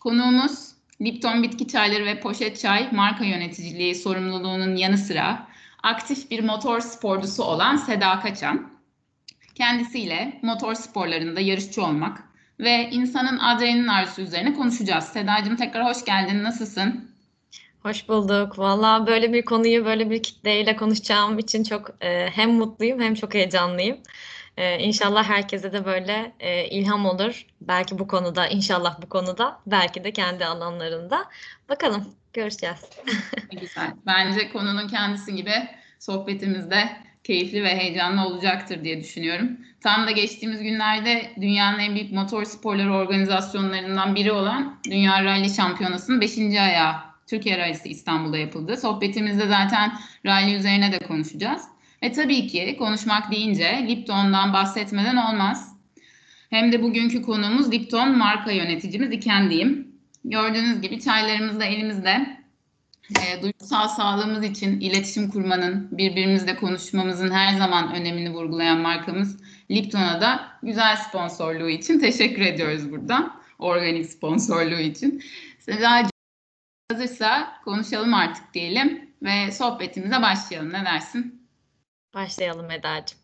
Konuğumuz Lipton Bitki Çayları ve Poşet Çay marka yöneticiliği sorumluluğunun yanı sıra aktif bir motor sporcusu olan Seda Kaçan. Kendisiyle motor sporlarında yarışçı olmak ve insanın adrenalin arzusu üzerine konuşacağız. Sedacığım tekrar hoş geldin. Nasılsın? Hoş bulduk. Valla böyle bir konuyu böyle bir kitleyle konuşacağım için çok e, hem mutluyum hem çok heyecanlıyım. E, inşallah herkese de böyle e, ilham olur. Belki bu konuda, inşallah bu konuda, belki de kendi alanlarında. Bakalım, görüşeceğiz. Güzel. Bence konunun kendisi gibi sohbetimizde keyifli ve heyecanlı olacaktır diye düşünüyorum. Tam da geçtiğimiz günlerde dünyanın en büyük motor sporları organizasyonlarından biri olan Dünya Rally Şampiyonası'nın 5. ayağı Türkiye Rally'si İstanbul'da yapıldı. Sohbetimizde zaten rally üzerine de konuşacağız. Ve tabii ki konuşmak deyince Lipton'dan bahsetmeden olmaz. Hem de bugünkü konuğumuz Lipton marka yöneticimiz İkendiyim. Gördüğünüz gibi çaylarımız da elimizde. E, duygusal sağlığımız için iletişim kurmanın, birbirimizle konuşmamızın her zaman önemini vurgulayan markamız Lipton'a da güzel sponsorluğu için teşekkür ediyoruz buradan. Organik sponsorluğu için. Sedacığım hazırsa konuşalım artık diyelim ve sohbetimize başlayalım. Ne dersin? Başlayalım Eda'cığım.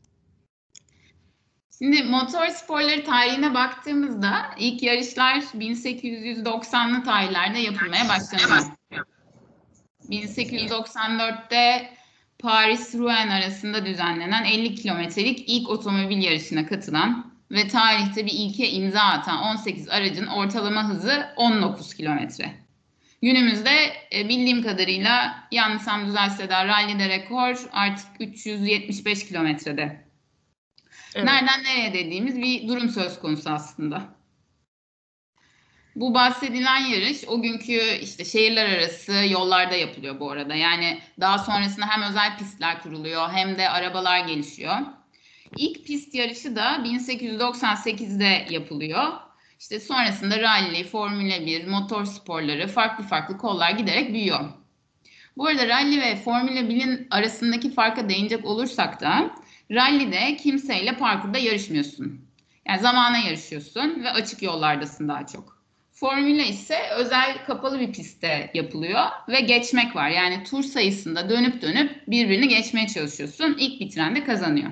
Şimdi motor sporları tarihine baktığımızda ilk yarışlar 1890'lı tarihlerde yapılmaya başlanıyor. 1894'te Paris-Rouen arasında düzenlenen 50 kilometrelik ilk otomobil yarışına katılan ve tarihte bir ilke imza atan 18 aracın ortalama hızı 19 kilometre. Günümüzde e, bildiğim kadarıyla yanlışsam düzelse de rallide rekor artık 375 kilometrede. Evet. Nereden nereye dediğimiz bir durum söz konusu aslında. Bu bahsedilen yarış o günkü işte şehirler arası yollarda yapılıyor bu arada. Yani daha sonrasında hem özel pistler kuruluyor hem de arabalar gelişiyor. İlk pist yarışı da 1898'de yapılıyor. İşte sonrasında rally, Formula 1, motor sporları farklı farklı kollar giderek büyüyor. Bu arada rally ve Formula 1'in arasındaki farka değinecek olursak da rally'de kimseyle parkurda yarışmıyorsun. Yani zamana yarışıyorsun ve açık yollardasın daha çok. Formula ise özel kapalı bir pistte yapılıyor ve geçmek var. Yani tur sayısında dönüp dönüp birbirini geçmeye çalışıyorsun. İlk bitiren de kazanıyor.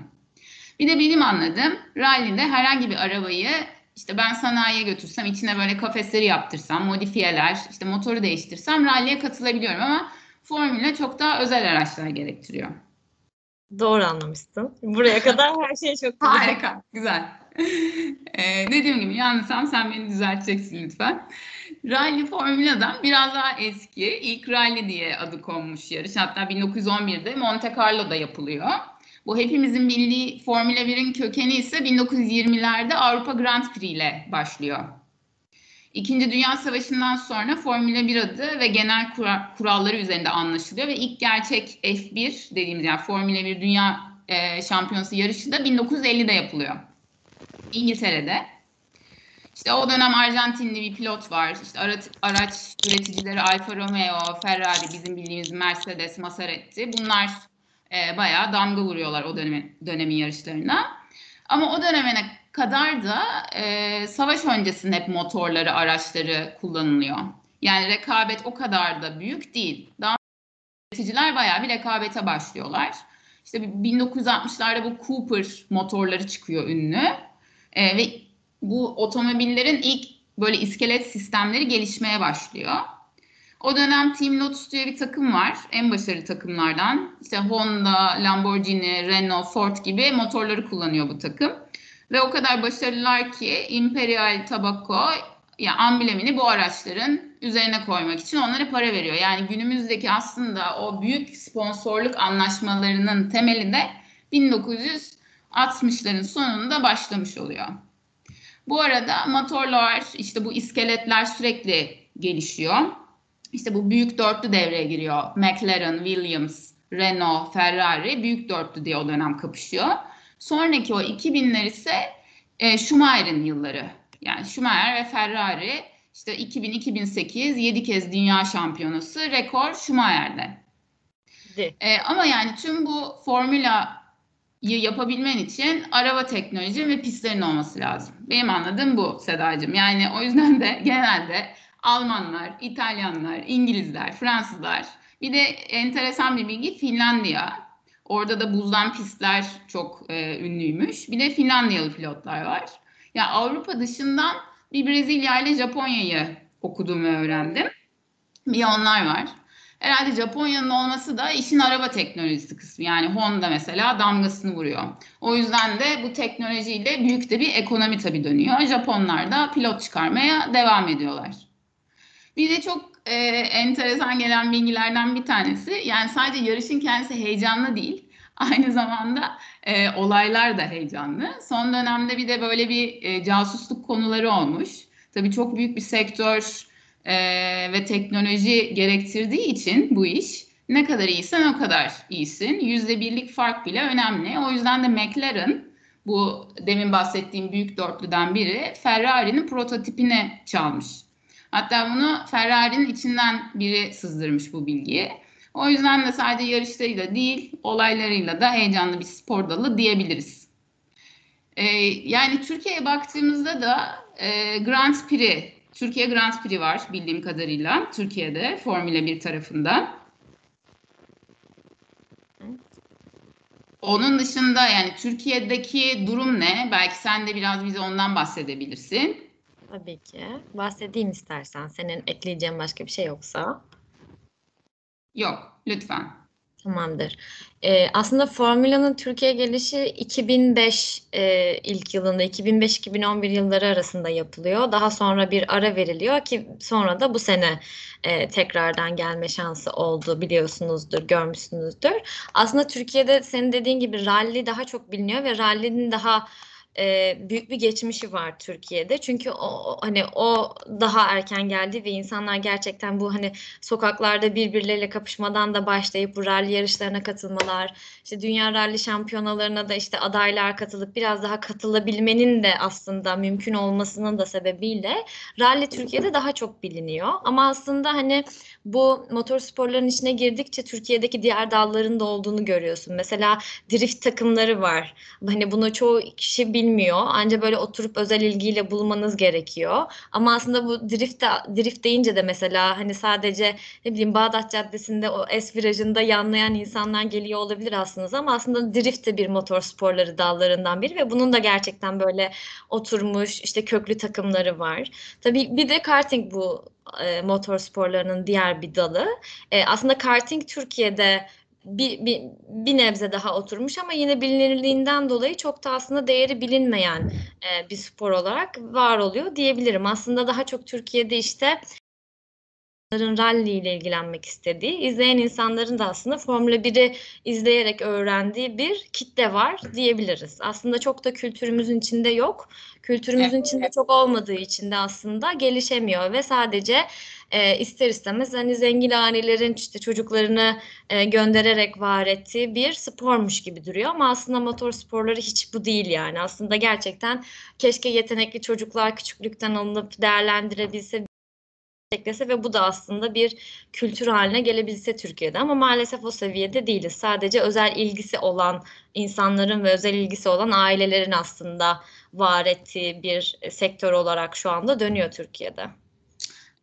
Bir de benim anladığım rally'de herhangi bir arabayı işte ben sanayiye götürsem, içine böyle kafesleri yaptırsam, modifiyeler, işte motoru değiştirsem rally'e katılabiliyorum ama formüle çok daha özel araçlar gerektiriyor. Doğru anlamışsın. Buraya kadar her şey çok güzel. Harika, güzel. ee, dediğim gibi yanlışsam sen beni düzelteceksin lütfen. Rally Formula'dan biraz daha eski. İlk rally diye adı konmuş yarış. Hatta 1911'de Monte Carlo'da yapılıyor. Bu hepimizin bildiği Formula 1'in kökeni ise 1920'lerde Avrupa Grand Prix ile başlıyor. İkinci Dünya Savaşı'ndan sonra Formula 1 adı ve genel kuralları üzerinde anlaşılıyor ve ilk gerçek F1 dediğimiz yani Formula 1 Dünya e, Şampiyonası yarışı da 1950'de yapılıyor. İngiltere'de. İşte o dönem Arjantinli bir pilot var. İşte araç, araç üreticileri Alfa Romeo, Ferrari, bizim bildiğimiz Mercedes, Maserati. Bunlar e, bayağı damga vuruyorlar o dönemi, dönemin yarışlarına. Ama o dönemine kadar da e, savaş öncesinde hep motorları, araçları kullanılıyor. Yani rekabet o kadar da büyük değil. Daha üreticiler bayağı bir rekabete başlıyorlar. İşte 1960'larda bu Cooper motorları çıkıyor ünlü. E, ve bu otomobillerin ilk böyle iskelet sistemleri gelişmeye başlıyor. O dönem Team Lotus diye bir takım var. En başarılı takımlardan. İşte Honda, Lamborghini, Renault, Ford gibi motorları kullanıyor bu takım. Ve o kadar başarılılar ki Imperial Tobacco yani amblemini bu araçların üzerine koymak için onlara para veriyor. Yani günümüzdeki aslında o büyük sponsorluk anlaşmalarının temeli de 1960'ların sonunda başlamış oluyor. Bu arada motorlar, işte bu iskeletler sürekli gelişiyor. İşte bu büyük dörtlü devreye giriyor. McLaren, Williams, Renault, Ferrari büyük dörtlü diye o dönem kapışıyor. Sonraki o 2000'ler ise e, Schumacher'in yılları. Yani Schumacher ve Ferrari işte 2000-2008 7 kez dünya şampiyonası rekor Schumacher'de. E, ama yani tüm bu formüla yapabilmen için araba teknoloji ve pistlerin olması lazım. Benim anladığım bu Sedacığım. Yani o yüzden de genelde Almanlar, İtalyanlar, İngilizler, Fransızlar bir de enteresan bir bilgi Finlandiya. Orada da buzdan pistler çok e, ünlüymüş. Bir de Finlandiyalı pilotlar var. Ya Avrupa dışından bir Brezilya ile Japonya'yı okudum ve öğrendim. Bir onlar var. Herhalde Japonya'nın olması da işin araba teknolojisi kısmı. Yani Honda mesela damgasını vuruyor. O yüzden de bu teknolojiyle büyük de bir ekonomi tabii dönüyor. Japonlar da pilot çıkarmaya devam ediyorlar. Bir de çok e, enteresan gelen bilgilerden bir tanesi yani sadece yarışın kendisi heyecanlı değil. Aynı zamanda e, olaylar da heyecanlı. Son dönemde bir de böyle bir e, casusluk konuları olmuş. Tabii çok büyük bir sektör e, ve teknoloji gerektirdiği için bu iş ne kadar iyisen o kadar iyisin. Yüzde birlik fark bile önemli. O yüzden de McLaren bu demin bahsettiğim büyük dörtlüden biri Ferrari'nin prototipini çalmış. Hatta bunu Ferrari'nin içinden biri sızdırmış bu bilgiyi. O yüzden de sadece yarışlarıyla değil, olaylarıyla da heyecanlı bir spor dalı diyebiliriz. Ee, yani Türkiye'ye baktığımızda da e, Grand Prix, Türkiye Grand Prix var bildiğim kadarıyla Türkiye'de Formula 1 tarafında. Onun dışında yani Türkiye'deki durum ne? Belki sen de biraz bize ondan bahsedebilirsin. Tabii ki. Bahsedeyim istersen. Senin ekleyeceğin başka bir şey yoksa. Yok, lütfen. Tamamdır. Ee, aslında Formula'nın Türkiye gelişi 2005 e, ilk yılında, 2005-2011 yılları arasında yapılıyor. Daha sonra bir ara veriliyor ki sonra da bu sene e, tekrardan gelme şansı oldu biliyorsunuzdur, görmüşsünüzdür. Aslında Türkiye'de senin dediğin gibi rally daha çok biliniyor ve rally'nin daha e, büyük bir geçmişi var Türkiye'de. Çünkü o hani o daha erken geldi ve insanlar gerçekten bu hani sokaklarda birbirleriyle kapışmadan da başlayıp bu rally yarışlarına katılmalar, işte dünya rally şampiyonalarına da işte adaylar katılıp biraz daha katılabilmenin de aslında mümkün olmasının da sebebiyle rally Türkiye'de daha çok biliniyor. Ama aslında hani bu motor sporların içine girdikçe Türkiye'deki diğer dalların da olduğunu görüyorsun. Mesela drift takımları var. Hani bunu çoğu kişi bilmiyor. Ancak böyle oturup özel ilgiyle bulmanız gerekiyor. Ama aslında bu drift de, drift deyince de mesela hani sadece ne bileyim Bağdat Caddesi'nde o S virajında yanlayan insanlar geliyor olabilir aslında ama aslında drift de bir motor sporları dallarından biri ve bunun da gerçekten böyle oturmuş işte köklü takımları var. Tabii bir de karting bu e, motor sporlarının diğer bir dalı. E, aslında karting Türkiye'de bir, bir, bir nebze daha oturmuş ama yine bilinirliğinden dolayı çok da aslında değeri bilinmeyen e, bir spor olarak var oluyor diyebilirim. Aslında daha çok Türkiye'de işte rally ile ilgilenmek istediği, izleyen insanların da aslında Formula 1'i izleyerek öğrendiği bir kitle var diyebiliriz. Aslında çok da kültürümüzün içinde yok. Kültürümüzün evet. içinde çok olmadığı için de aslında gelişemiyor ve sadece e, ister istemez hani zengin ailelerin işte çocuklarını e, göndererek var ettiği bir spormuş gibi duruyor ama aslında motor sporları hiç bu değil yani. Aslında gerçekten keşke yetenekli çocuklar küçüklükten alınıp değerlendirebilse eklese ve bu da aslında bir kültür haline gelebilse Türkiye'de ama maalesef o seviyede değiliz. Sadece özel ilgisi olan insanların ve özel ilgisi olan ailelerin aslında var ettiği bir sektör olarak şu anda dönüyor Türkiye'de.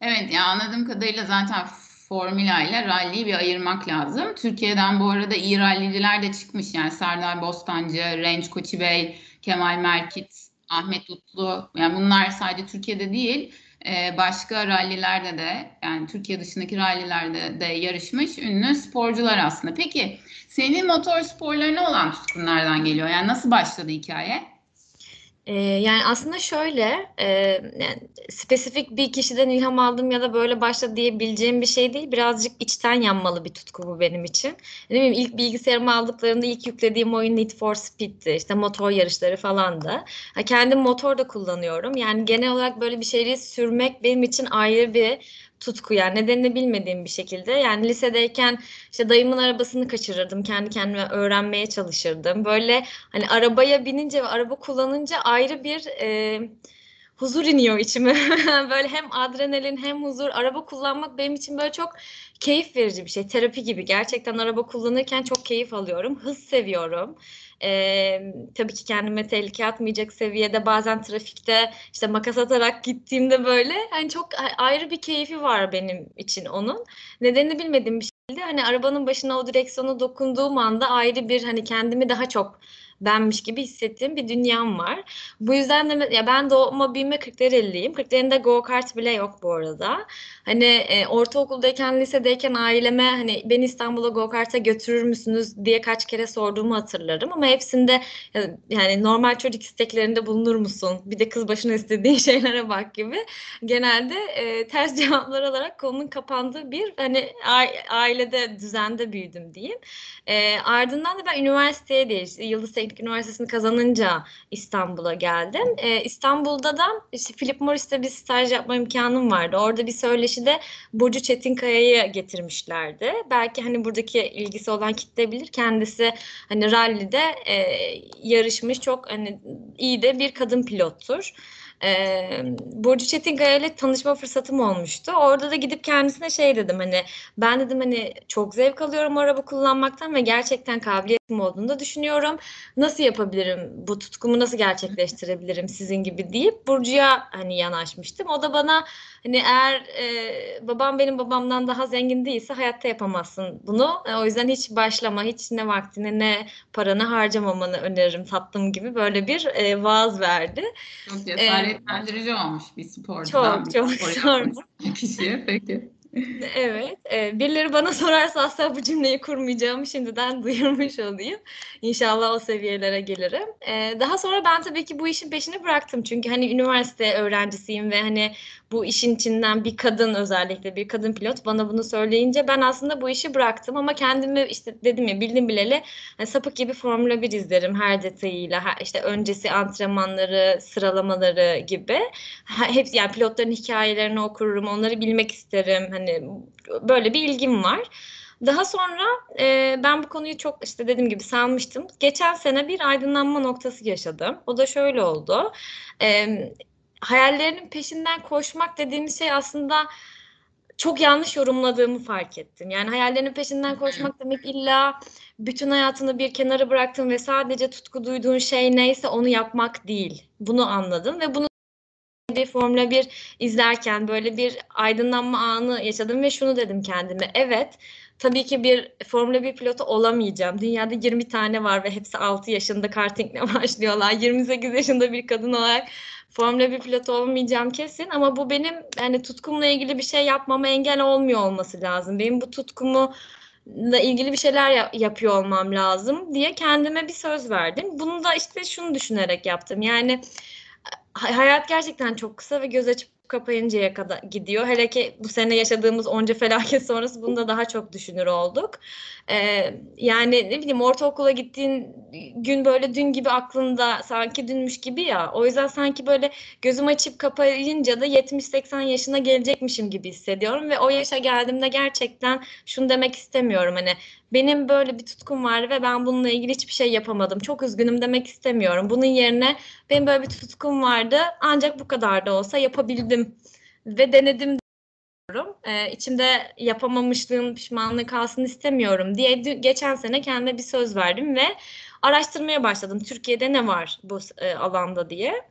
Evet ya anladığım kadarıyla zaten Formula ile rally'yi bir ayırmak lazım. Türkiye'den bu arada iyi ralliciler de çıkmış. Yani Serdar Bostancı, Renç Koçi Bey, Kemal Merkit, Ahmet Utlu. Yani bunlar sadece Türkiye'de değil ee, başka rallilerde de yani Türkiye dışındaki rallilerde de yarışmış ünlü sporcular aslında. Peki senin motor sporlarına olan tutkun nereden geliyor? Yani nasıl başladı hikaye? Ee, yani aslında şöyle e, yani spesifik bir kişiden ilham aldım ya da böyle başladı diyebileceğim bir şey değil. Birazcık içten yanmalı bir tutku bu benim için. Ne bileyim ilk bilgisayarımı aldıklarında ilk yüklediğim oyun Need for Speed'ti. İşte motor yarışları falan da. Kendim motor da kullanıyorum. Yani genel olarak böyle bir şeyleri sürmek benim için ayrı bir tutku yani nedenini bilmediğim bir şekilde. Yani lisedeyken işte dayımın arabasını kaçırırdım. Kendi kendime öğrenmeye çalışırdım. Böyle hani arabaya binince ve araba kullanınca ayrı bir e, huzur iniyor içime. böyle hem adrenalin hem huzur. Araba kullanmak benim için böyle çok keyif verici bir şey. Terapi gibi. Gerçekten araba kullanırken çok keyif alıyorum. Hız seviyorum. E, tabii ki kendime tehlike atmayacak seviyede bazen trafikte işte makas atarak gittiğimde böyle hani çok ayrı bir keyfi var benim için onun. Nedenini bilmediğim bir şeydi. Hani arabanın başına o direksiyonu dokunduğum anda ayrı bir hani kendimi daha çok benmiş gibi hissettiğim bir dünyam var. Bu yüzden de ya ben doğma büyüme Kırklareli'yim. Kırklareli'nde go kart bile yok bu arada. Hani e, ortaokuldayken, lisedeyken aileme hani beni İstanbul'a go kart'a götürür müsünüz diye kaç kere sorduğumu hatırlarım ama hepsinde yani normal çocuk isteklerinde bulunur musun? Bir de kız başına istediğin şeylere bak gibi. Genelde e, ters cevaplar alarak konunun kapandığı bir hani ailede düzende büyüdüm diyeyim. E, ardından da ben üniversiteye de işte Yıldız Teknik Teknik Üniversitesi'ni kazanınca İstanbul'a geldim. Ee, İstanbul'da da işte Philip Morris'te bir staj yapma imkanım vardı. Orada bir söyleşide Burcu Çetinkaya'yı getirmişlerdi. Belki hani buradaki ilgisi olan kitle bilir. Kendisi hani rallide e, yarışmış çok hani iyi de bir kadın pilottur e, Burcu Çetinkaya ile tanışma fırsatım olmuştu. Orada da gidip kendisine şey dedim hani ben dedim hani çok zevk alıyorum araba kullanmaktan ve gerçekten kabiliyetim olduğunu da düşünüyorum. Nasıl yapabilirim? Bu tutkumu nasıl gerçekleştirebilirim sizin gibi deyip Burcu'ya hani yanaşmıştım. O da bana hani eğer e, babam benim babamdan daha zengin değilse hayatta yapamazsın bunu. E, o yüzden hiç başlama, hiç ne vaktini ne paranı harcamamanı öneririm tatlım gibi böyle bir e, vaaz verdi. Çok cesaret cesaretlendirici olmuş bir sporcudan. Çok çok sorma. Kişiye peki. Evet. E, birileri bana sorarsa asla bu cümleyi kurmayacağımı şimdiden duyurmuş olayım. İnşallah o seviyelere gelirim. E, daha sonra ben tabii ki bu işin peşini bıraktım. Çünkü hani üniversite öğrencisiyim ve hani bu işin içinden bir kadın özellikle bir kadın pilot bana bunu söyleyince ben aslında bu işi bıraktım ama kendimi işte dedim ya bildim bileli hani sapık gibi Formula 1 izlerim her detayıyla. Her, işte öncesi antrenmanları, sıralamaları gibi. Hepsi yani pilotların hikayelerini okurum, onları bilmek isterim. Hani böyle bir ilgim var. Daha sonra e, ben bu konuyu çok işte dediğim gibi sanmıştım. Geçen sene bir aydınlanma noktası yaşadım. O da şöyle oldu. E, hayallerinin peşinden koşmak dediğimiz şey aslında çok yanlış yorumladığımı fark ettim. Yani hayallerinin peşinden koşmak demek illa bütün hayatını bir kenara bıraktın ve sadece tutku duyduğun şey neyse onu yapmak değil. Bunu anladım ve bunu bir Formula 1 izlerken böyle bir aydınlanma anı yaşadım ve şunu dedim kendime. Evet, tabii ki bir Formula 1 pilotu olamayacağım. Dünyada 20 tane var ve hepsi 6 yaşında kartingle başlıyorlar. 28 yaşında bir kadın olarak Formula 1 pilotu olmayacağım kesin ama bu benim yani tutkumla ilgili bir şey yapmama engel olmuyor olması lazım. Benim bu tutkumu ile ilgili bir şeyler yap- yapıyor olmam lazım diye kendime bir söz verdim. Bunu da işte şunu düşünerek yaptım. Yani hayat gerçekten çok kısa ve göz açıp kapayıncaya kadar gidiyor. Hele ki bu sene yaşadığımız onca felaket sonrası bunu da daha çok düşünür olduk. Ee, yani ne bileyim ortaokula gittiğin gün böyle dün gibi aklında sanki dünmüş gibi ya. O yüzden sanki böyle gözüm açıp kapayınca da 70-80 yaşına gelecekmişim gibi hissediyorum ve o yaşa geldiğimde gerçekten şunu demek istemiyorum. Hani benim böyle bir tutkum var ve ben bununla ilgili hiçbir şey yapamadım. Çok üzgünüm demek istemiyorum. Bunun yerine benim böyle bir tutkum vardı ancak bu kadar da olsa yapabildim ve denedim diyorum. Ee, içimde yapamamışlığım, pişmanlığı kalsın istemiyorum diye geçen sene kendime bir söz verdim ve araştırmaya başladım. Türkiye'de ne var bu e, alanda diye.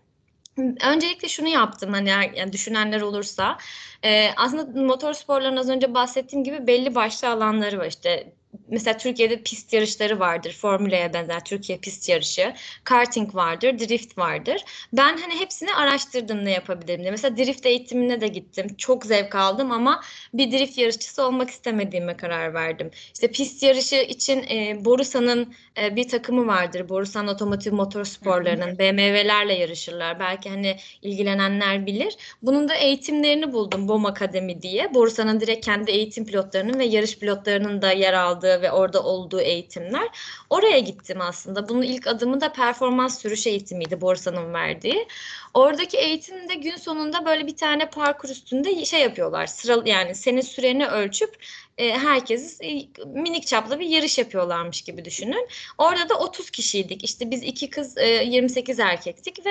Öncelikle şunu yaptım hani yani düşünenler olursa e, aslında motor sporlarının az önce bahsettiğim gibi belli başlı alanları var işte mesela Türkiye'de pist yarışları vardır. Formüla'ya benzer Türkiye pist yarışı. Karting vardır, drift vardır. Ben hani hepsini araştırdım ne yapabilirim diye. Mesela drift eğitimine de gittim. Çok zevk aldım ama bir drift yarışçısı olmak istemediğime karar verdim. İşte pist yarışı için e, Borusan'ın e, bir takımı vardır. Borusan Otomotiv Motor Sporlarının BMW'lerle yarışırlar. Belki hani ilgilenenler bilir. Bunun da eğitimlerini buldum BOM Akademi diye. Borusan'ın direkt kendi eğitim pilotlarının ve yarış pilotlarının da yer aldığı ve orada olduğu eğitimler. Oraya gittim aslında. Bunun ilk adımı da performans sürüş eğitimiydi Borsa'nın verdiği. Oradaki eğitimde gün sonunda böyle bir tane parkur üstünde şey yapıyorlar. Sıra yani senin süreni ölçüp e, herkes e, minik çaplı bir yarış yapıyorlarmış gibi düşünün. Orada da 30 kişiydik. İşte biz iki kız e, 28 erkektik ve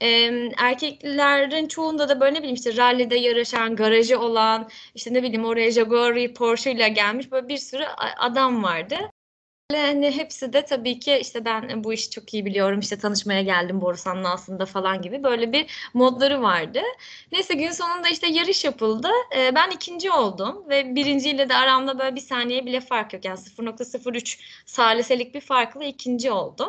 e, erkeklerin çoğunda da böyle ne bileyim işte rallide yarışan, garajı olan, işte ne bileyim oraya Jaguar, Porsche ile gelmiş böyle bir sürü adam vardı. Hani hepsi de tabii ki işte ben bu işi çok iyi biliyorum işte tanışmaya geldim Borusan'la aslında falan gibi böyle bir modları vardı. Neyse gün sonunda işte yarış yapıldı. Ee, ben ikinci oldum ve birinciyle de aramda böyle bir saniye bile fark yok. Yani 0.03 saliselik bir farkla ikinci oldum.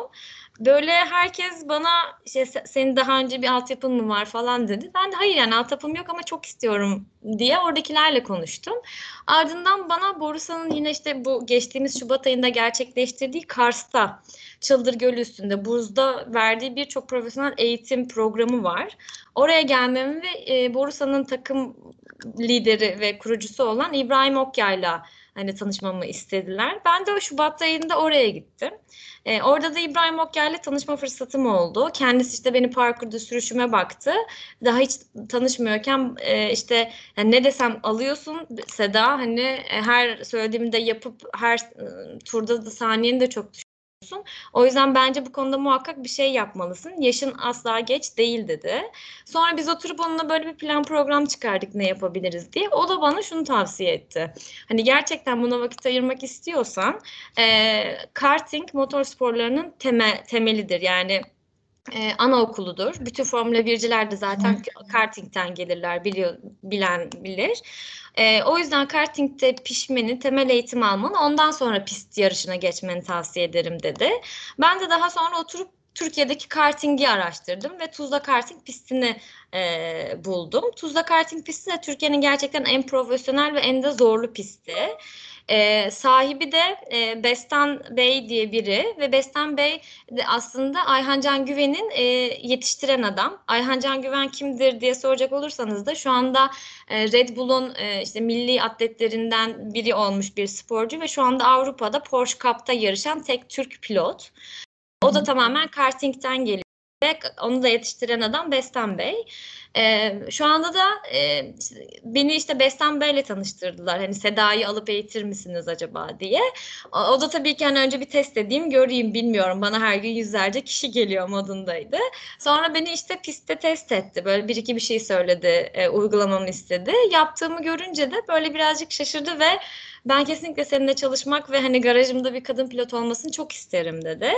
Böyle herkes bana işte senin daha önce bir altyapın mı var falan dedi. Ben de hayır yani altyapım yok ama çok istiyorum diye oradakilerle konuştum. Ardından bana Borusan'ın yine işte bu geçtiğimiz Şubat ayında gerçekleştirdiği Kars'ta Çıldır Gölü üstünde buzda verdiği birçok profesyonel eğitim programı var. Oraya gelmemi ve e, Borusan'ın takım lideri ve kurucusu olan İbrahim Okya'yla hani tanışmamı istediler. Ben de o Şubat ayında oraya gittim. E, orada da İbrahim Okyar ile tanışma fırsatım oldu. Kendisi işte beni parkurda sürüşüme baktı. Daha hiç tanışmıyorken e, işte yani ne desem alıyorsun Seda hani e, her söylediğimde yapıp her e, turda da saniyeni de çok düşünüyorsun. O yüzden bence bu konuda muhakkak bir şey yapmalısın. Yaşın asla geç değil dedi. Sonra biz oturup onunla böyle bir plan program çıkardık ne yapabiliriz diye. O da bana şunu tavsiye etti. Hani gerçekten buna vakit ayırmak istiyorsan e, karting motor sporlarının temel, temelidir. Yani e, anaokuludur. Bütün Formula 1'ciler de zaten Hı. kartingten gelirler biliyor, bilen bilir. E, o yüzden kartingte pişmeni, temel eğitim almanı ondan sonra pist yarışına geçmeni tavsiye ederim dedi. Ben de daha sonra oturup Türkiye'deki kartingi araştırdım ve Tuzla karting pistini e, buldum. Tuzla karting pisti de Türkiye'nin gerçekten en profesyonel ve en de zorlu pisti. E, sahibi de e, Bestan Bey diye biri ve Bestan Bey de aslında Ayhan Can Güven'in e, yetiştiren adam. Ayhan Can Güven kimdir diye soracak olursanız da şu anda e, Red Bull'un e, işte milli atletlerinden biri olmuş bir sporcu ve şu anda Avrupa'da Porsche Cup'ta yarışan tek Türk pilot. O da tamamen kartingten geliyor ve onu da yetiştiren adam Bestan Bey. E, şu anda da e, beni işte Bestan Bey'le tanıştırdılar. Hani Seda'yı alıp eğitir misiniz acaba diye. O, o da tabii ki hani önce bir test edeyim göreyim bilmiyorum. Bana her gün yüzlerce kişi geliyor modundaydı. Sonra beni işte pistte test etti. Böyle bir iki bir şey söyledi, e, uygulamamı istedi. Yaptığımı görünce de böyle birazcık şaşırdı ve ben kesinlikle seninle çalışmak ve hani garajımda bir kadın pilot olmasını çok isterim dedi.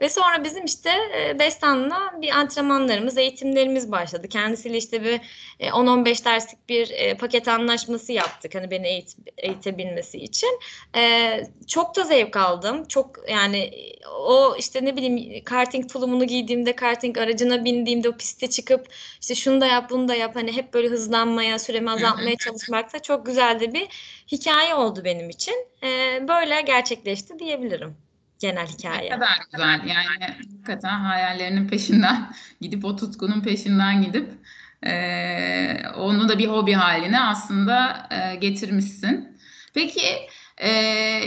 Ve sonra bizim işte e, Bestan'la bir antrenmanlarımız, eğitimlerimiz başladı. Kendisiyle işte bir 10-15 e, derslik bir e, paket anlaşması yaptık. Hani beni eğit eğitebilmesi için. Çok da zevk aldım. Çok yani o işte ne bileyim karting tulumunu giydiğimde, karting aracına bindiğimde o piste çıkıp işte şunu da yap, bunu da yap. Hani hep böyle hızlanmaya, süremi azaltmaya çalışmak da çok güzel de bir hikaye oldu benim için. E, böyle gerçekleşti diyebilirim genel hikaye. Ne kadar güzel. Yani hakikaten hayallerinin peşinden gidip o tutkunun peşinden gidip e, onu da bir hobi haline aslında e, getirmişsin. Peki e,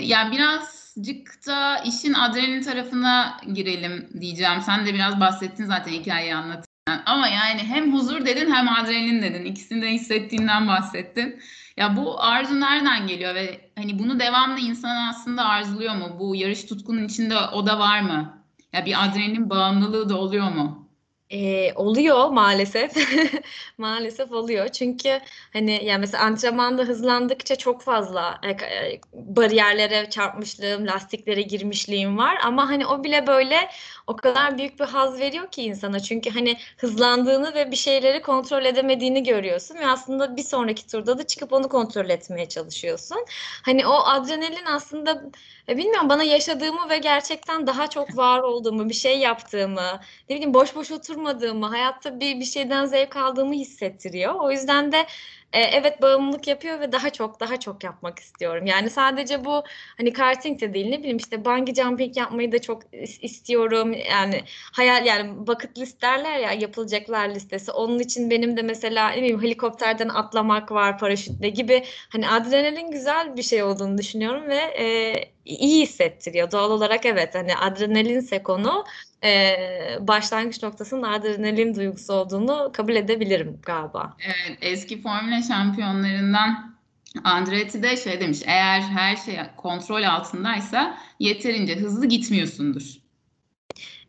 yani birazcık da işin adrenalin tarafına girelim diyeceğim. Sen de biraz bahsettin zaten hikayeyi anlatırken. Ama yani hem huzur dedin hem adrenalin dedin. İkisini de hissettiğinden bahsettin. Ya bu arzu nereden geliyor ve hani bunu devamlı insan aslında arzuluyor mu? Bu yarış tutkunun içinde o da var mı? Ya bir adrenalin bağımlılığı da oluyor mu? Eee, oluyor maalesef. Maalesef oluyor. Çünkü, hani, yani, mesela antrenmanda hızlandıkça çok fazla, eee, bariyerlere çarpmışlığım, lastiklere girmişliğim var ama, hani, o bile, böyle, o kadar büyük bir haz veriyor ki insana. Çünkü, hani, hızlandığını ve bir şeyleri kontrol edemediğini görüyorsun ve aslında bir sonraki turda da çıkıp onu kontrol etmeye çalışıyorsun. Hani, o adrenalin aslında, e, bilmiyorum, bana yaşadığımı ve gerçekten daha çok var olduğumu, bir şey yaptığımı, ne bileyim, boş boş oturmadığımı, hayatta bir bir şeyden zevk aldığımı hissettiriyor. O yüzden de e, evet bağımlılık yapıyor ve daha çok daha çok yapmak istiyorum. Yani sadece bu hani karting de değil ne bileyim işte bungee jumping yapmayı da çok istiyorum. Yani hayal yani bucket list derler ya yapılacaklar listesi. Onun için benim de mesela ne bileyim helikopterden atlamak var paraşütle gibi hani adrenalin güzel bir şey olduğunu düşünüyorum ve e, iyi hissettiriyor. Doğal olarak evet hani adrenalinse konu e, başlangıç noktasının adrenalin duygusu olduğunu kabul edebilirim galiba. Evet, eski Formula şampiyonlarından Andretti de şey demiş, eğer her şey kontrol altındaysa yeterince hızlı gitmiyorsundur.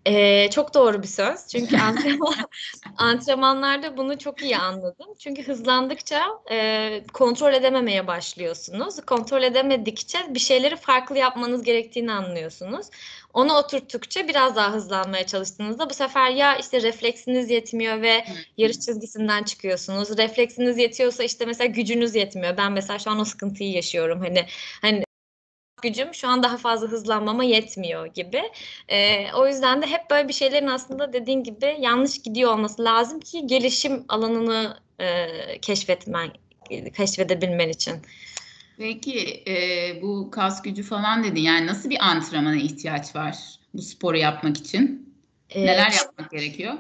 Ee, çok doğru bir söz. Çünkü antrenman, antrenmanlarda bunu çok iyi anladım. Çünkü hızlandıkça e, kontrol edememeye başlıyorsunuz. Kontrol edemedikçe bir şeyleri farklı yapmanız gerektiğini anlıyorsunuz. Onu oturttukça biraz daha hızlanmaya çalıştığınızda bu sefer ya işte refleksiniz yetmiyor ve yarış çizgisinden çıkıyorsunuz. Refleksiniz yetiyorsa işte mesela gücünüz yetmiyor. Ben mesela şu an o sıkıntıyı yaşıyorum. Hani hani gücüm şu an daha fazla hızlanmama yetmiyor gibi. E, o yüzden de hep böyle bir şeylerin aslında dediğin gibi yanlış gidiyor olması lazım ki gelişim alanını e, keşfetmen, keşfedebilmen için. Peki e, bu kas gücü falan dedin. Yani nasıl bir antrenmana ihtiyaç var bu sporu yapmak için? E, Neler yapmak gerekiyor?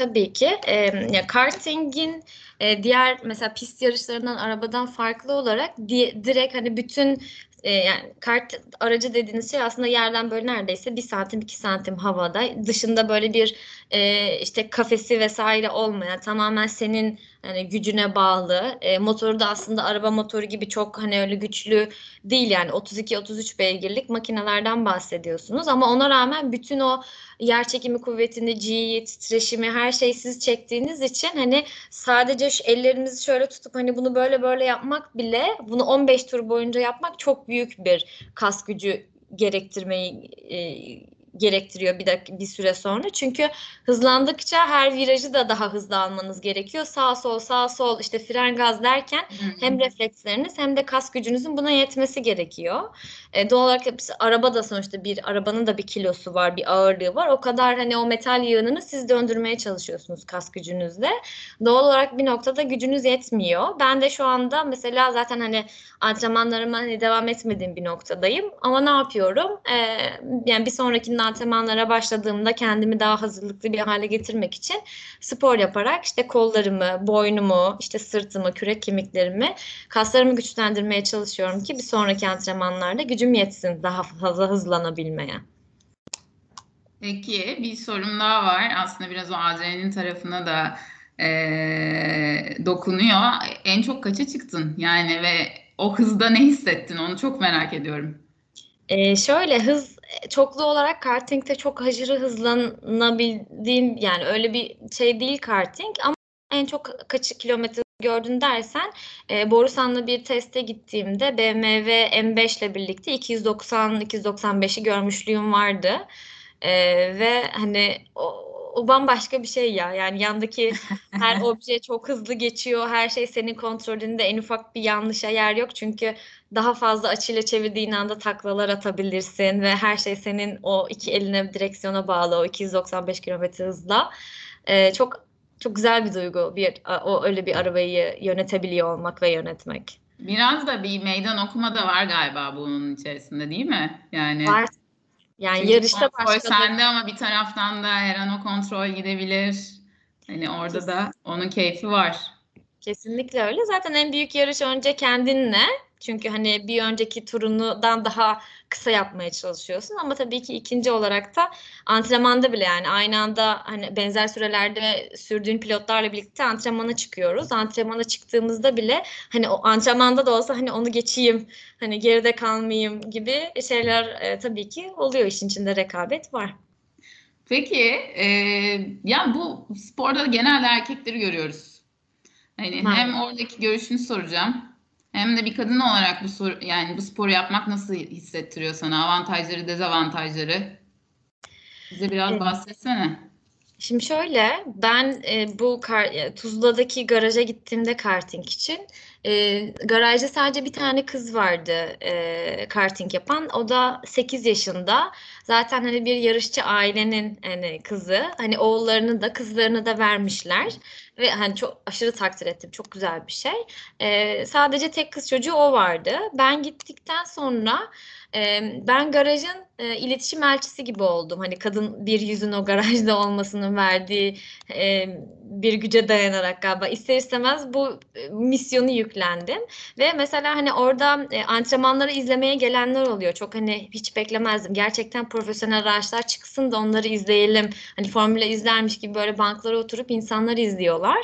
Tabii ki. E, ya kartingin e, diğer mesela pist yarışlarından arabadan farklı olarak di, direkt hani bütün e, yani kart aracı dediğiniz şey aslında yerden böyle neredeyse bir santim iki santim havada dışında böyle bir e, işte kafesi vesaire olmayan tamamen senin hani gücüne bağlı. E, motoru da aslında araba motoru gibi çok hani öyle güçlü değil yani. 32-33 beygirlik makinelerden bahsediyorsunuz. Ama ona rağmen bütün o yer çekimi kuvvetini, G'yi, titreşimi her şeyi siz çektiğiniz için hani sadece şu ellerimizi şöyle tutup hani bunu böyle böyle yapmak bile bunu 15 tur boyunca yapmak çok büyük bir kas gücü gerektirmeyi e, gerektiriyor bir dakika bir süre sonra. Çünkü hızlandıkça her virajı da daha hızlı almanız gerekiyor. Sağ sol sağ sol işte fren gaz derken hem refleksleriniz hem de kas gücünüzün buna yetmesi gerekiyor. E, doğal olarak araba da sonuçta bir arabanın da bir kilosu var, bir ağırlığı var. O kadar hani o metal yığınını siz döndürmeye çalışıyorsunuz kas gücünüzle. Doğal olarak bir noktada gücünüz yetmiyor. Ben de şu anda mesela zaten hani antrenmanlarıma hani devam etmediğim bir noktadayım. Ama ne yapıyorum? E, yani bir sonrakinin antrenmanlara başladığımda kendimi daha hazırlıklı bir hale getirmek için spor yaparak işte kollarımı, boynumu, işte sırtımı, kürek kemiklerimi, kaslarımı güçlendirmeye çalışıyorum ki bir sonraki antrenmanlarda gücüm yetsin daha fazla hızlanabilmeye. Peki bir sorum daha var. Aslında biraz o adrenalin tarafına da e, dokunuyor. En çok kaça çıktın? Yani ve o hızda ne hissettin? Onu çok merak ediyorum. Ee, şöyle hız çoklu olarak kartingde çok aşırı hızlanabildiğim yani öyle bir şey değil karting ama en çok kaç kilometre gördün dersen e, Borusan'la bir teste gittiğimde BMW M5 ile birlikte 290-295'i görmüşlüğüm vardı. E, ve hani o, o bambaşka bir şey ya. Yani yandaki her obje çok hızlı geçiyor. Her şey senin kontrolünde. En ufak bir yanlışa yer yok. Çünkü daha fazla açıyla çevirdiğin anda taklalar atabilirsin ve her şey senin o iki eline direksiyona bağlı o 295 km hızla. Ee, çok çok güzel bir duygu bir o öyle bir arabayı yönetebiliyor olmak ve yönetmek. Biraz da bir meydan okuma da var galiba bunun içerisinde değil mi? Yani var yani Çünkü yarışta başka sende ama bir taraftan da her an o kontrol gidebilir. Hani orada Kesinlikle. da onun keyfi var. Kesinlikle öyle. Zaten en büyük yarış önce kendinle çünkü hani bir önceki turundan daha kısa yapmaya çalışıyorsun ama tabii ki ikinci olarak da antrenmanda bile yani aynı anda hani benzer sürelerde sürdüğün pilotlarla birlikte antrenmana çıkıyoruz. Antrenmana çıktığımızda bile hani o antrenmanda da olsa hani onu geçeyim, hani geride kalmayayım gibi şeyler e, tabii ki oluyor işin içinde rekabet var. Peki e, ya bu sporda genelde erkekleri görüyoruz. Hani ha. hem oradaki görüşünü soracağım hem de bir kadın olarak bu soru, yani bu sporu yapmak nasıl hissettiriyor sana? Avantajları, dezavantajları. Bize biraz bahsetsene. Şimdi şöyle, ben e, bu kar, e, Tuzla'daki garaja gittiğimde karting için e, garajda sadece bir tane kız vardı e, karting yapan. O da 8 yaşında. Zaten hani bir yarışçı ailenin hani kızı. Hani oğullarını da kızlarını da vermişler. Ve hani çok aşırı takdir ettim. Çok güzel bir şey. E, sadece tek kız çocuğu o vardı. Ben gittikten sonra ben garajın iletişim elçisi gibi oldum. Hani kadın bir yüzün o garajda olmasının verdiği bir güce dayanarak galiba ister istemez bu misyonu yük yüklendim ve mesela hani orada e, antrenmanları izlemeye gelenler oluyor. Çok hani hiç beklemezdim. Gerçekten profesyonel araçlar çıksın da onları izleyelim. Hani formüle izlermiş gibi böyle banklara oturup insanlar izliyorlar.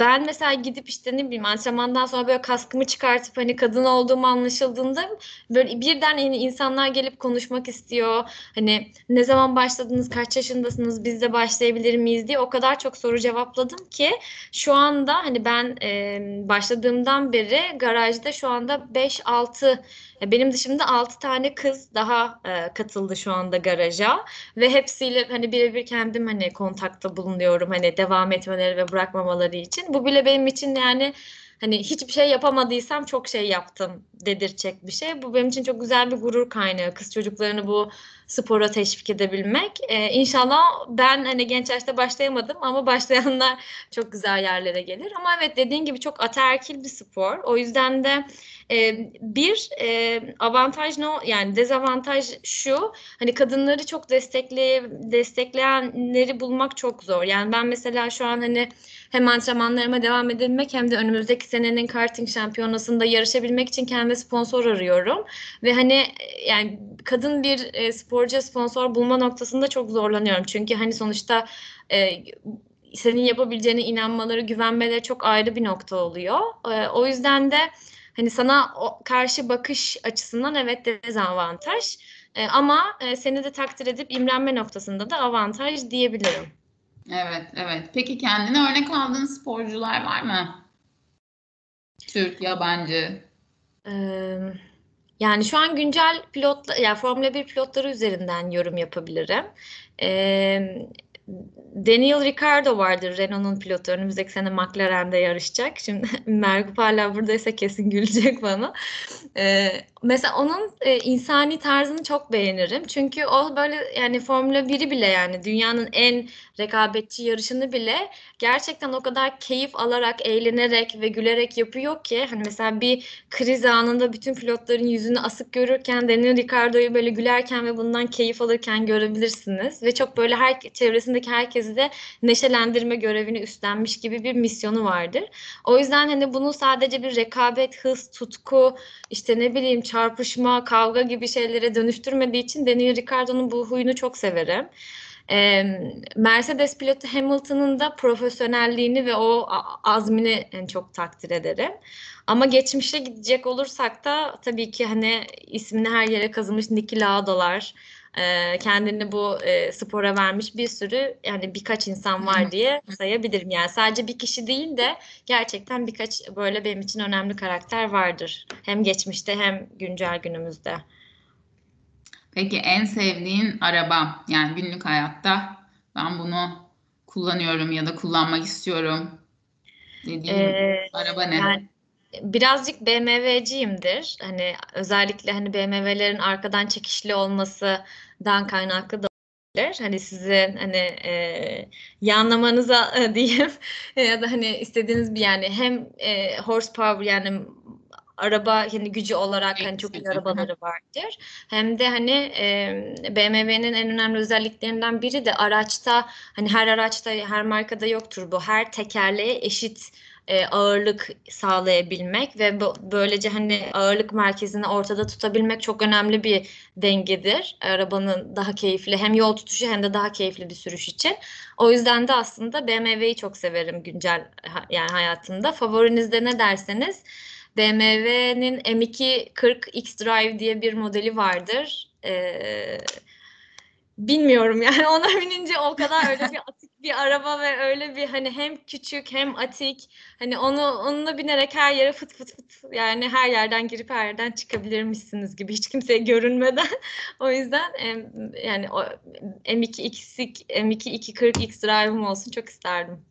Ben mesela gidip işte ne bileyim antrenmandan sonra böyle kaskımı çıkartıp hani kadın olduğumu anlaşıldığında böyle birden yeni insanlar gelip konuşmak istiyor. Hani ne zaman başladınız, kaç yaşındasınız, biz de başlayabilir miyiz diye o kadar çok soru cevapladım ki şu anda hani ben e, başladığımdan beri garajda şu anda 5-6 benim dışımda 6 tane kız daha e, katıldı şu anda garaja ve hepsiyle hani birebir kendim hani kontakta bulunuyorum hani devam etmeleri ve bırakmamaları için. Bu bile benim için yani hani hiçbir şey yapamadıysam çok şey yaptım dedirtecek bir şey. Bu benim için çok güzel bir gurur kaynağı. Kız çocuklarını bu spora teşvik edebilmek. Ee, inşallah ben hani genç yaşta başlayamadım ama başlayanlar çok güzel yerlere gelir. Ama evet dediğin gibi çok ataerkil bir spor. O yüzden de e, bir e, avantaj ne yani dezavantaj şu hani kadınları çok destekle destekleyenleri bulmak çok zor. Yani ben mesela şu an hani hem antrenmanlarıma devam edebilmek hem de önümüzdeki senenin karting şampiyonasında yarışabilmek için kendime sponsor arıyorum. Ve hani yani kadın bir e, sporcu sponsor bulma noktasında çok zorlanıyorum. Çünkü hani sonuçta e, senin yapabileceğine inanmaları, güvenmeleri çok ayrı bir nokta oluyor. E, o yüzden de hani sana o karşı bakış açısından evet dezavantaj. E, ama e, seni de takdir edip imrenme noktasında da avantaj diyebilirim. Evet, evet. Peki kendine örnek aldığın sporcular var mı? Türk, yabancı. Ee, yani şu an güncel pilot, yani Formula 1 pilotları üzerinden yorum yapabilirim. Ee, Daniel Ricciardo vardır Renault'un pilotu. Önümüzdeki sene McLaren'de yarışacak. Şimdi Mergup hala buradaysa kesin gülecek bana. Ee, mesela onun e, insani tarzını çok beğenirim. Çünkü o böyle yani Formula 1'i bile yani dünyanın en rekabetçi yarışını bile gerçekten o kadar keyif alarak, eğlenerek ve gülerek yapıyor ki hani mesela bir kriz anında bütün pilotların yüzünü asık görürken Daniel Ricciardo'yu böyle gülerken ve bundan keyif alırken görebilirsiniz ve çok böyle her çevresindeki herkesi de neşelendirme görevini üstlenmiş gibi bir misyonu vardır. O yüzden hani bunu sadece bir rekabet, hız, tutku, işte ne bileyim çarpışma, kavga gibi şeylere dönüştürmediği için Daniel Ricciardo'nun bu huyunu çok severim. Mercedes pilotu Hamilton'ın da profesyonelliğini ve o azmini en çok takdir ederim. Ama geçmişe gidecek olursak da tabii ki hani ismini her yere kazımış Niki Lauda'lar, kendini bu spora vermiş bir sürü yani birkaç insan var diye sayabilirim. Yani sadece bir kişi değil de gerçekten birkaç böyle benim için önemli karakter vardır. Hem geçmişte hem güncel günümüzde. Peki en sevdiğin araba yani günlük hayatta ben bunu kullanıyorum ya da kullanmak istiyorum dediğin ee, araba ne? Yani birazcık BMW'ciyimdir. Hani özellikle hani BMW'lerin arkadan çekişli olmasından kaynaklı da olabilir. Hani sizin hani e, yanlamanıza e, diyeyim ya da hani istediğiniz bir yani hem e, horsepower yani araba yani gücü olarak hani çok iyi arabaları vardır. Hem de hani e, BMW'nin en önemli özelliklerinden biri de araçta hani her araçta her markada yoktur bu. Her tekerleğe eşit e, ağırlık sağlayabilmek ve böylece hani ağırlık merkezini ortada tutabilmek çok önemli bir dengedir. Arabanın daha keyifli hem yol tutuşu hem de daha keyifli bir sürüş için. O yüzden de aslında BMW'yi çok severim güncel yani hayatımda. Favorinizde ne derseniz BMW'nin M240 X-Drive diye bir modeli vardır. Ee, bilmiyorum yani ona binince o kadar öyle bir atik bir araba ve öyle bir hani hem küçük hem atik hani onu onunla binerek her yere fıt fıt fıt yani her yerden girip her yerden çıkabilirmişsiniz gibi hiç kimseye görünmeden o yüzden yani o M2 X M2 240 X Drive'ım olsun çok isterdim.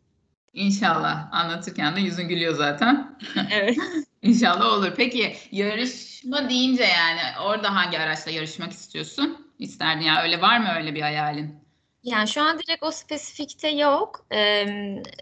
İnşallah. Anlatırken de yüzün gülüyor zaten. Evet. İnşallah olur. Peki yarışma deyince yani orada hangi araçla yarışmak istiyorsun? İsterdin ya öyle var mı öyle bir hayalin? Yani şu an direkt o spesifikte yok. Ee,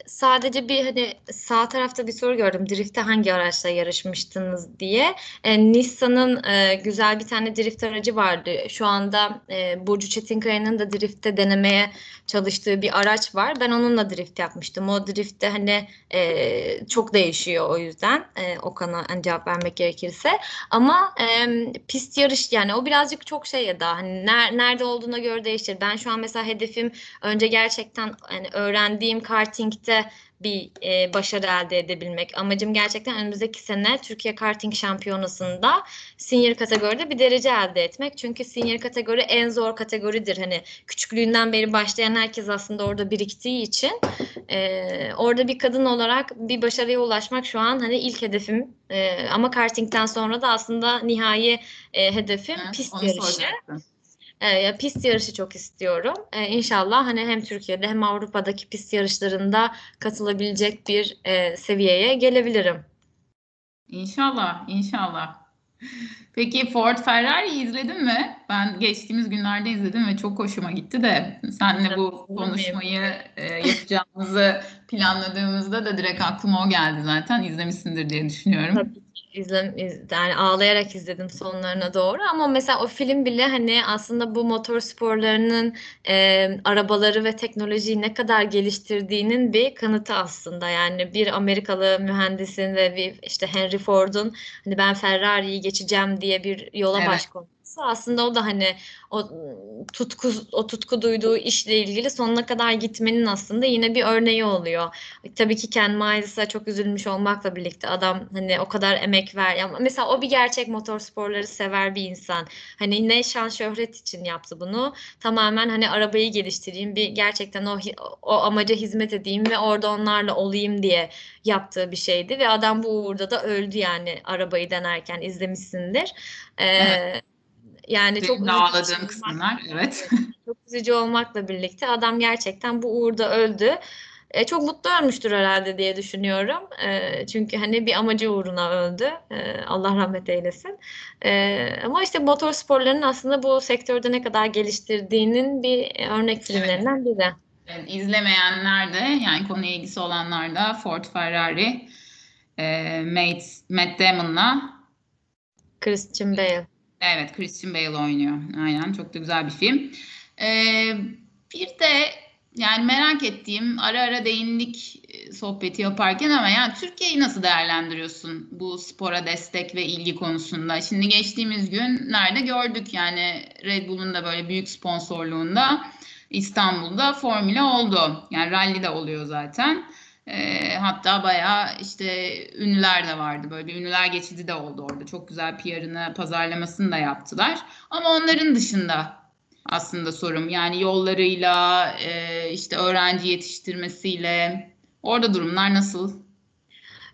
sadece bir hani sağ tarafta bir soru gördüm. Drift'te hangi araçla yarışmıştınız diye. Ee, Nissan'ın e, güzel bir tane drift aracı vardı. Şu anda e, Burcu Çetinkaya'nın da drift'te denemeye çalıştığı bir araç var. Ben onunla drift yapmıştım. O drift'te hani e, çok değişiyor o yüzden. E, Okan'a hani cevap vermek gerekirse. Ama e, pist yarış yani o birazcık çok şey ya da hani ner, nerede olduğuna göre değişir. Ben şu an mesela hedefim önce gerçekten hani öğrendiğim kartingte bir e, başarı elde edebilmek. Amacım gerçekten önümüzdeki sene Türkiye Karting Şampiyonası'nda senior kategoride bir derece elde etmek. Çünkü senior kategori en zor kategoridir. Hani küçüklüğünden beri başlayan herkes aslında orada biriktiği için e, orada bir kadın olarak bir başarıya ulaşmak şu an hani ilk hedefim. E, ama kartingten sonra da aslında nihai e, hedefim Evet, pist yarışı. soracaktım. E, ya pist yarışı çok istiyorum. E, inşallah hani hem Türkiye'de hem Avrupa'daki pist yarışlarında katılabilecek bir e, seviyeye gelebilirim. İnşallah, inşallah. Peki Ford Ferrari'yi izledin mi? Ben geçtiğimiz günlerde izledim ve çok hoşuma gitti de senle bu konuşmayı e, yapacağımızı planladığımızda da direkt aklıma o geldi zaten. İzlemişsindir diye düşünüyorum. Tabii izlem, iz- yani ağlayarak izledim sonlarına doğru. Ama mesela o film bile hani aslında bu motor sporlarının e, arabaları ve teknolojiyi ne kadar geliştirdiğinin bir kanıtı aslında. Yani bir Amerikalı mühendisin ve bir işte Henry Ford'un hani ben Ferrari'yi geçeceğim diye bir yola Evet. baş koyması aslında o da hani o tutku o tutku duyduğu işle ilgili sonuna kadar gitmenin aslında yine bir örneği oluyor. Tabii ki Ken Miles'a çok üzülmüş olmakla birlikte adam hani o kadar emek ver. Ya mesela o bir gerçek motorsporları sever bir insan. Hani ne şan şöhret için yaptı bunu. Tamamen hani arabayı geliştireyim, bir gerçekten o o amaca hizmet edeyim ve orada onlarla olayım diye yaptığı bir şeydi ve adam bu uğurda da öldü yani arabayı denerken izlemişsindir. Ee, Evet. Yani çok Benim ağladığım kısımlar, evet. çok üzücü olmakla birlikte adam gerçekten bu uğurda öldü. E, çok mutlu ölmüştür herhalde diye düşünüyorum. E, çünkü hani bir amacı uğruna öldü. E, Allah rahmet eylesin. E, ama işte motor sporlarının aslında bu sektörde ne kadar geliştirdiğinin bir örnek filmlerinden biri. Evet, izlemeyenler de yani konuya ilgisi olanlar da Ford Ferrari e, Matt, Matt Damon'la Christian Bale. Evet Christian Bale oynuyor. Aynen çok da güzel bir film. E, bir de yani merak ettiğim ara ara değindik e, sohbeti yaparken ama yani Türkiye'yi nasıl değerlendiriyorsun bu spora destek ve ilgi konusunda? Şimdi geçtiğimiz günlerde gördük yani Red Bull'un da böyle büyük sponsorluğunda İstanbul'da formüle oldu. Yani rally de oluyor zaten. Ee, hatta bayağı işte ünlüler de vardı. Böyle ünlüler geçidi de oldu orada. Çok güzel PR'ını, pazarlamasını da yaptılar. Ama onların dışında aslında sorum. Yani yollarıyla, e, işte öğrenci yetiştirmesiyle orada durumlar nasıl?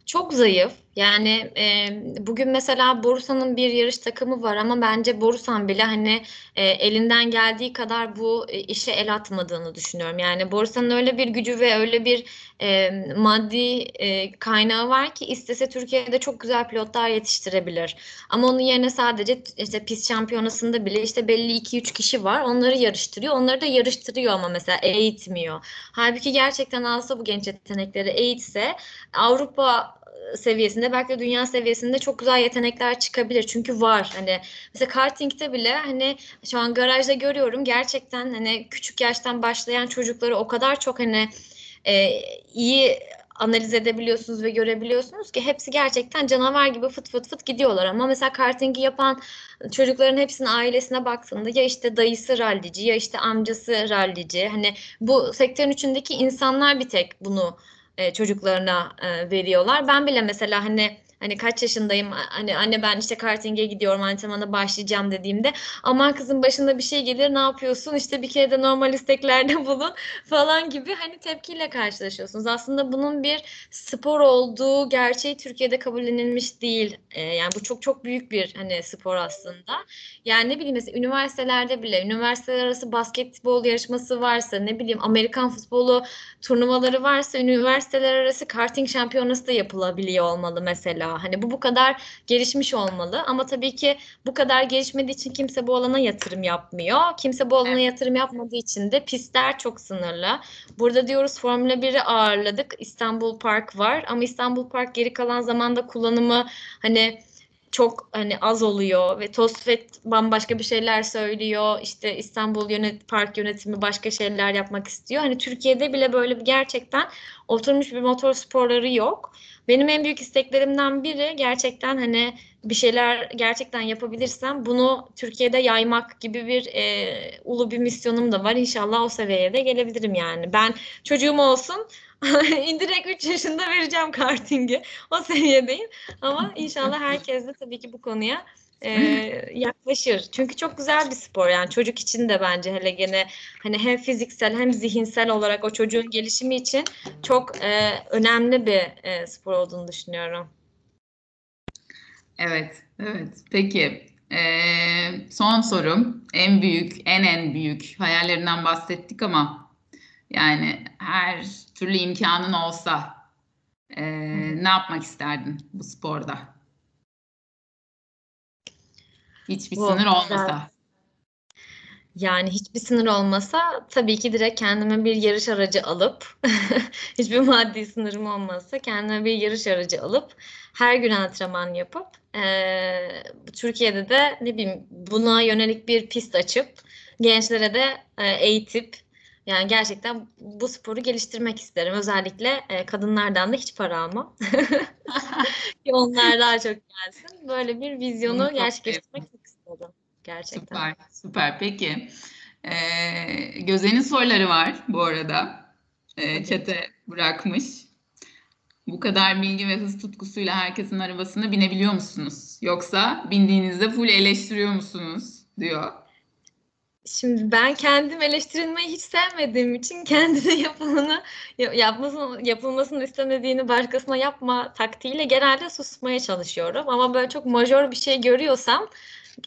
Çok zayıf. Yani e, bugün mesela Borusan'ın bir yarış takımı var ama bence Borusan bile hani e, elinden geldiği kadar bu e, işe el atmadığını düşünüyorum. Yani Borusan'ın öyle bir gücü ve öyle bir e, maddi e, kaynağı var ki istese Türkiye'de çok güzel pilotlar yetiştirebilir. Ama onun yerine sadece işte pist şampiyonasında bile işte belli 2-3 kişi var. Onları yarıştırıyor. Onları da yarıştırıyor ama mesela eğitmiyor. Halbuki gerçekten alsa bu genç yetenekleri eğitse Avrupa seviyesinde belki de dünya seviyesinde çok güzel yetenekler çıkabilir. Çünkü var. Hani mesela karting'de bile hani şu an garajda görüyorum gerçekten hani küçük yaştan başlayan çocukları o kadar çok hani e, iyi analiz edebiliyorsunuz ve görebiliyorsunuz ki hepsi gerçekten canavar gibi fıt fıt fıt gidiyorlar ama mesela kartingi yapan çocukların hepsinin ailesine baktığında ya işte dayısı rallici ya işte amcası rallici hani bu sektörün içindeki insanlar bir tek bunu e, çocuklarına e, veriyorlar. Ben bile mesela hani hani kaç yaşındayım hani anne ben işte kartinge gidiyorum antrenmana başlayacağım dediğimde aman kızım başında bir şey gelir ne yapıyorsun işte bir kere de normal isteklerde bulun falan gibi hani tepkiyle karşılaşıyorsunuz. Aslında bunun bir spor olduğu gerçeği Türkiye'de kabullenilmiş değil. E, yani bu çok çok büyük bir hani spor aslında. Yani ne bileyim mesela üniversitelerde bile üniversiteler arası basketbol yarışması varsa ne bileyim Amerikan futbolu turnuvaları varsa üniversiteler arası karting şampiyonası da yapılabiliyor olmalı mesela. Hani bu bu kadar gelişmiş olmalı ama tabii ki bu kadar gelişmediği için kimse bu alana yatırım yapmıyor. Kimse bu alana Evet. yatırım yapmadığı için de pistler çok sınırlı. Burada diyoruz Formula 1'i ağırladık. İstanbul Park var ama İstanbul Park geri kalan zamanda kullanımı hani çok hani az oluyor ve TOSFET bambaşka bir şeyler söylüyor. İşte İstanbul yönet Park yönetimi başka şeyler yapmak istiyor. Hani Türkiye'de bile böyle bir gerçekten oturmuş bir motor sporları yok. Benim en büyük isteklerimden biri gerçekten hani bir şeyler gerçekten yapabilirsem bunu Türkiye'de yaymak gibi bir e, ulu bir misyonum da var. İnşallah o seviyeye de gelebilirim yani. Ben çocuğum olsun direkt 3 yaşında vereceğim kartingi. O seviyedeyim. Ama inşallah herkes de tabii ki bu konuya e, yaklaşır. Çünkü çok güzel bir spor yani çocuk için de bence hele gene hani hem fiziksel hem zihinsel olarak o çocuğun gelişimi için çok e, önemli bir e, spor olduğunu düşünüyorum. Evet, evet. Peki, eee, son sorum. En büyük, en en büyük hayallerinden bahsettik ama yani her türlü imkanın olsa eee, ne yapmak isterdin bu sporda? Hiçbir Bu sınır olmasa. Yani hiçbir sınır olmasa tabii ki direkt kendime bir yarış aracı alıp hiçbir maddi sınırım olmazsa kendime bir yarış aracı alıp her gün antrenman yapıp eee, Türkiye'de de ne bileyim buna yönelik bir pist açıp gençlere de e, eğitip yani gerçekten bu sporu geliştirmek isterim. Özellikle e, kadınlardan da hiç para almam. Ki onlar daha çok gelsin. Böyle bir vizyonu gerçekleştirmek çok isterim. Gerçekten. Süper, süper. Peki, eee Göze'nin soruları var bu arada. Tabii. chat'e bırakmış. Bu kadar bilgi ve hız tutkusuyla herkesin arabasına binebiliyor musunuz? Yoksa bindiğinizde full eleştiriyor musunuz? diyor. Şimdi ben kendim eleştirilmeyi hiç sevmediğim için kendine yapılanı ya- yapmasını, yapılmasını istemediğini başkasına yapma taktiğiyle genelde susmaya çalışıyorum. Ama böyle çok majör bir şey görüyorsam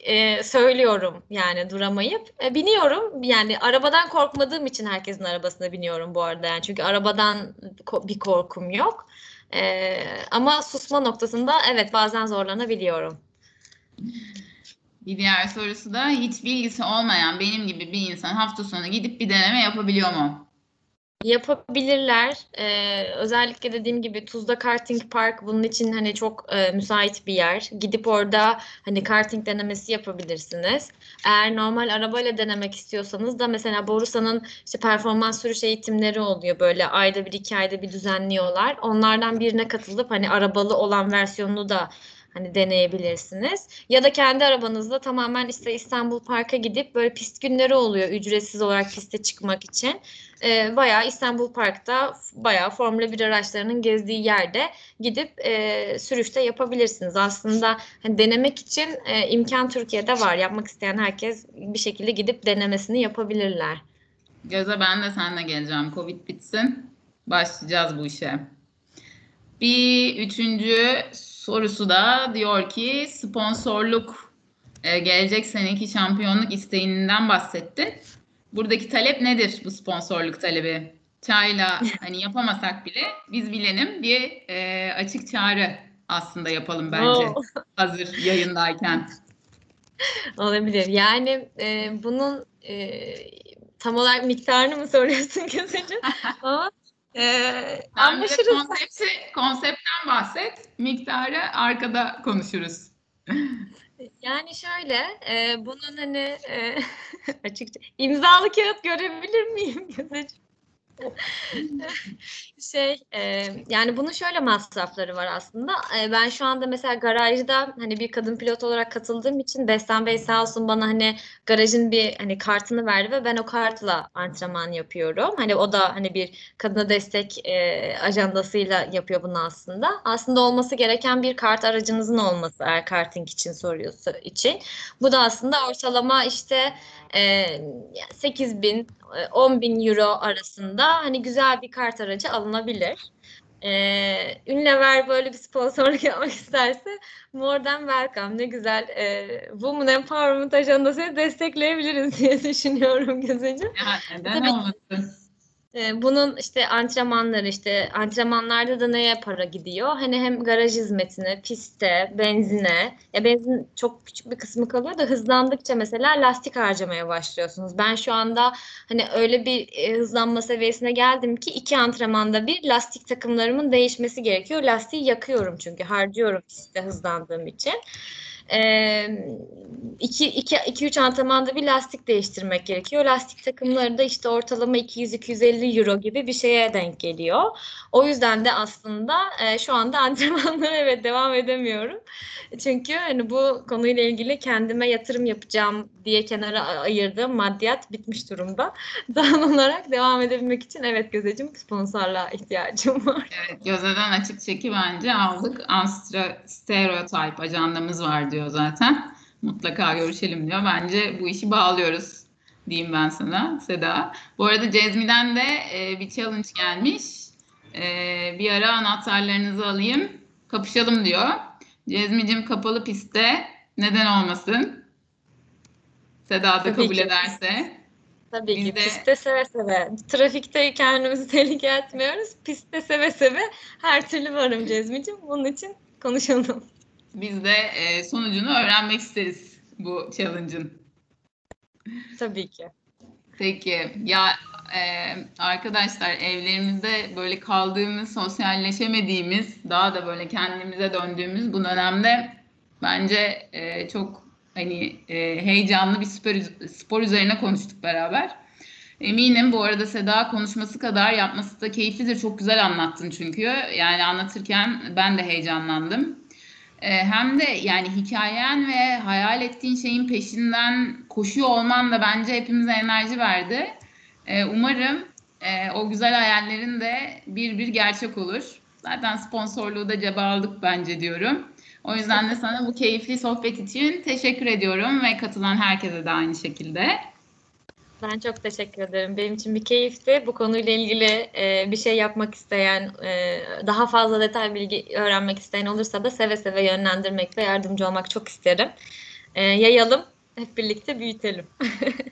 e, söylüyorum yani duramayıp. E, biniyorum yani arabadan korkmadığım için herkesin arabasına biniyorum bu arada yani çünkü arabadan ko- bir korkum yok. E, ama susma noktasında evet bazen zorlanabiliyorum. Bir diğer sorusu da hiç bilgisi olmayan benim gibi bir insan hafta sonu gidip bir deneme yapabiliyor mu? Yapabilirler. Ee, özellikle dediğim gibi Tuzla Karting Park bunun için hani çok e, müsait bir yer. Gidip orada hani karting denemesi yapabilirsiniz. Eğer normal arabayla denemek istiyorsanız da mesela Borusan'ın işte performans sürüş eğitimleri oluyor. Böyle ayda bir iki ayda bir düzenliyorlar. Onlardan birine katılıp hani arabalı olan versiyonunu da hani deneyebilirsiniz. Ya da kendi arabanızla tamamen işte İstanbul Park'a gidip böyle pist günleri oluyor ücretsiz olarak piste çıkmak için e, bayağı İstanbul Park'ta bayağı Formula 1 araçlarının gezdiği yerde gidip e, sürüşte yapabilirsiniz. Aslında hani denemek için e, imkan Türkiye'de var. Yapmak isteyen herkes bir şekilde gidip denemesini yapabilirler. Göze ben de seninle geleceğim. Covid bitsin. Başlayacağız bu işe. Bir üçüncü sorusu da diyor ki sponsorluk e, gelecek seneki şampiyonluk isteğinden bahsettin. Buradaki talep nedir bu sponsorluk talebi? Çayla hani yapamasak bile biz bilelim bir e, açık çağrı aslında yapalım bence Oo. hazır yayındayken. Olabilir. Yani e, bunun e, tam olarak miktarını mı soruyorsun Gözeciğim? Ama e, bize anlaşırız. konsepti, konseptten bahset. Miktarı arkada konuşuruz. Yani şöyle, e, bunun hani e, açıkça imzalı kağıt görebilir miyim Gözeciğim? Şey, e, yani bunun şöyle masrafları var aslında. E, ben şu anda mesela garajda hani bir kadın pilot olarak katıldığım için Bestan Bey sağ olsun bana hani garajın bir hani kartını verdi ve ben o kartla antrenman yapıyorum. Hani o da hani bir kadına destek e, ajandasıyla yapıyor bunu aslında. Aslında olması gereken bir kart aracınızın olması eğer karting için soruyorsa için. Bu da aslında ortalama işte e, 8 bin, 10 bin euro arasında hani güzel bir kart aracı alınabilir. E, Unilever böyle bir sponsorluk yapmak isterse more than welcome. Ne güzel e, Women Empowerment ajandasını destekleyebiliriz diye düşünüyorum Gözeciğim. Ya neden Tabii. olmasın? Ee, bunun işte antrenmanları işte antrenmanlarda da neye para gidiyor? Hani hem garaj hizmetine, piste, benzine. Ya benzin çok küçük bir kısmı kalıyor da hızlandıkça mesela lastik harcamaya başlıyorsunuz. Ben şu anda hani öyle bir e, hızlanma seviyesine geldim ki iki antrenmanda bir lastik takımlarımın değişmesi gerekiyor. Lastiği yakıyorum çünkü harcıyorum pistte hızlandığım için. Ee, iki, iki, iki üç antrenmanda bir lastik değiştirmek gerekiyor. Lastik takımları da işte ortalama 200-250 euro gibi bir şeye denk geliyor. O yüzden de aslında e, şu anda antrenmanlara evet devam edemiyorum. Çünkü hani bu konuyla ilgili kendime yatırım yapacağım diye kenara ayırdığım maddiyat bitmiş durumda. Daha olarak devam edebilmek için evet Gözeciğim sponsorluğa ihtiyacım var. Evet Göze'den açık çeki bence aldık. Anstra Stereotype ajandamız var diyor zaten. Mutlaka görüşelim diyor. Bence bu işi bağlıyoruz diyeyim ben sana Seda. Bu arada Cezmi'den de e, bir challenge gelmiş. E, bir ara anahtarlarınızı alayım. Kapışalım diyor. Cezmi'cim kapalı pistte neden olmasın? Seda da Tabii kabul ki. ederse. Tabii ki de- pistte seve seve. Trafikte kendimizi tehlikeye atmıyoruz. Pistte seve seve her türlü varım Cezmi'ciğim. Bunun için konuşalım. Biz de e, sonucunu öğrenmek isteriz bu challenge'ın. Tabii ki. Peki ya e, arkadaşlar evlerimizde böyle kaldığımız, sosyalleşemediğimiz, daha da böyle kendimize döndüğümüz bu dönemde bence e, çok hani e, heyecanlı bir spor, spor üzerine konuştuk beraber. Eminim bu arada Seda konuşması kadar yapması da keyiflidir. Çok güzel anlattın çünkü. Yani anlatırken ben de heyecanlandım. Ee, hem de yani hikayen ve hayal ettiğin şeyin peşinden koşuyor olman da bence hepimize enerji verdi. Ee, umarım e, o güzel hayallerin de bir bir gerçek olur. Zaten sponsorluğu da cebe aldık bence diyorum. O yüzden de sana bu keyifli sohbet için teşekkür ediyorum ve katılan herkese de aynı şekilde. Ben çok teşekkür ederim. Benim için bir keyifti. Bu konuyla ilgili e, bir şey yapmak isteyen, e, daha fazla detay bilgi öğrenmek isteyen olursa da seve seve yönlendirmek ve yardımcı olmak çok isterim. E, yayalım, hep birlikte büyütelim.